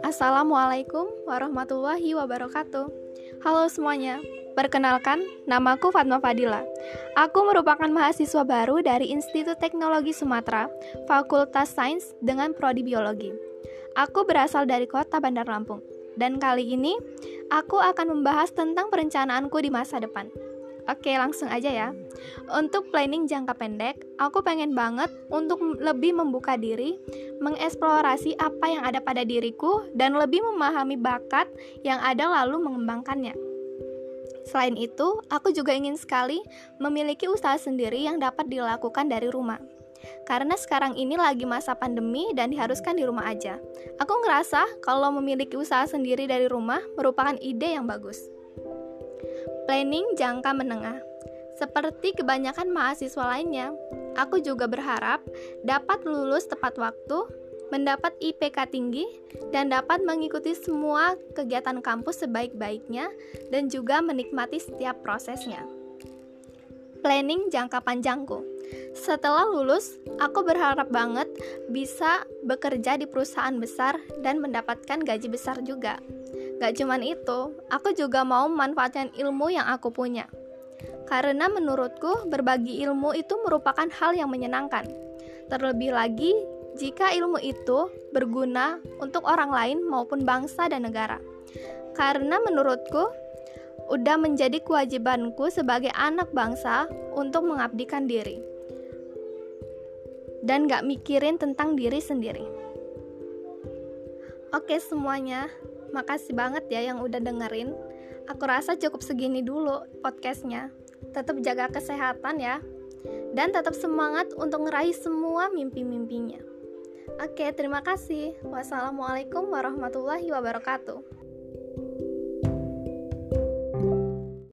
Assalamualaikum warahmatullahi wabarakatuh. Halo semuanya, perkenalkan namaku Fatma Fadila. Aku merupakan mahasiswa baru dari Institut Teknologi Sumatera, Fakultas Sains dengan prodi biologi. Aku berasal dari kota Bandar Lampung, dan kali ini aku akan membahas tentang perencanaanku di masa depan. Oke, langsung aja ya. Untuk planning jangka pendek, aku pengen banget untuk lebih membuka diri, mengeksplorasi apa yang ada pada diriku, dan lebih memahami bakat yang ada lalu mengembangkannya. Selain itu, aku juga ingin sekali memiliki usaha sendiri yang dapat dilakukan dari rumah. Karena sekarang ini lagi masa pandemi dan diharuskan di rumah aja. Aku ngerasa kalau memiliki usaha sendiri dari rumah merupakan ide yang bagus. Planning jangka menengah. Seperti kebanyakan mahasiswa lainnya, aku juga berharap dapat lulus tepat waktu, mendapat IPK tinggi, dan dapat mengikuti semua kegiatan kampus sebaik-baiknya dan juga menikmati setiap prosesnya. Planning jangka panjangku. Setelah lulus, aku berharap banget bisa bekerja di perusahaan besar dan mendapatkan gaji besar juga. Gak cuman itu, aku juga mau memanfaatkan ilmu yang aku punya. Karena menurutku, berbagi ilmu itu merupakan hal yang menyenangkan. Terlebih lagi, jika ilmu itu berguna untuk orang lain maupun bangsa dan negara. Karena menurutku, udah menjadi kewajibanku sebagai anak bangsa untuk mengabdikan diri. Dan gak mikirin tentang diri sendiri. Oke semuanya, Makasih banget ya yang udah dengerin. Aku rasa cukup segini dulu podcastnya. Tetap jaga kesehatan ya. Dan tetap semangat untuk ngeraih semua mimpi-mimpinya. Oke, terima kasih. Wassalamualaikum warahmatullahi wabarakatuh.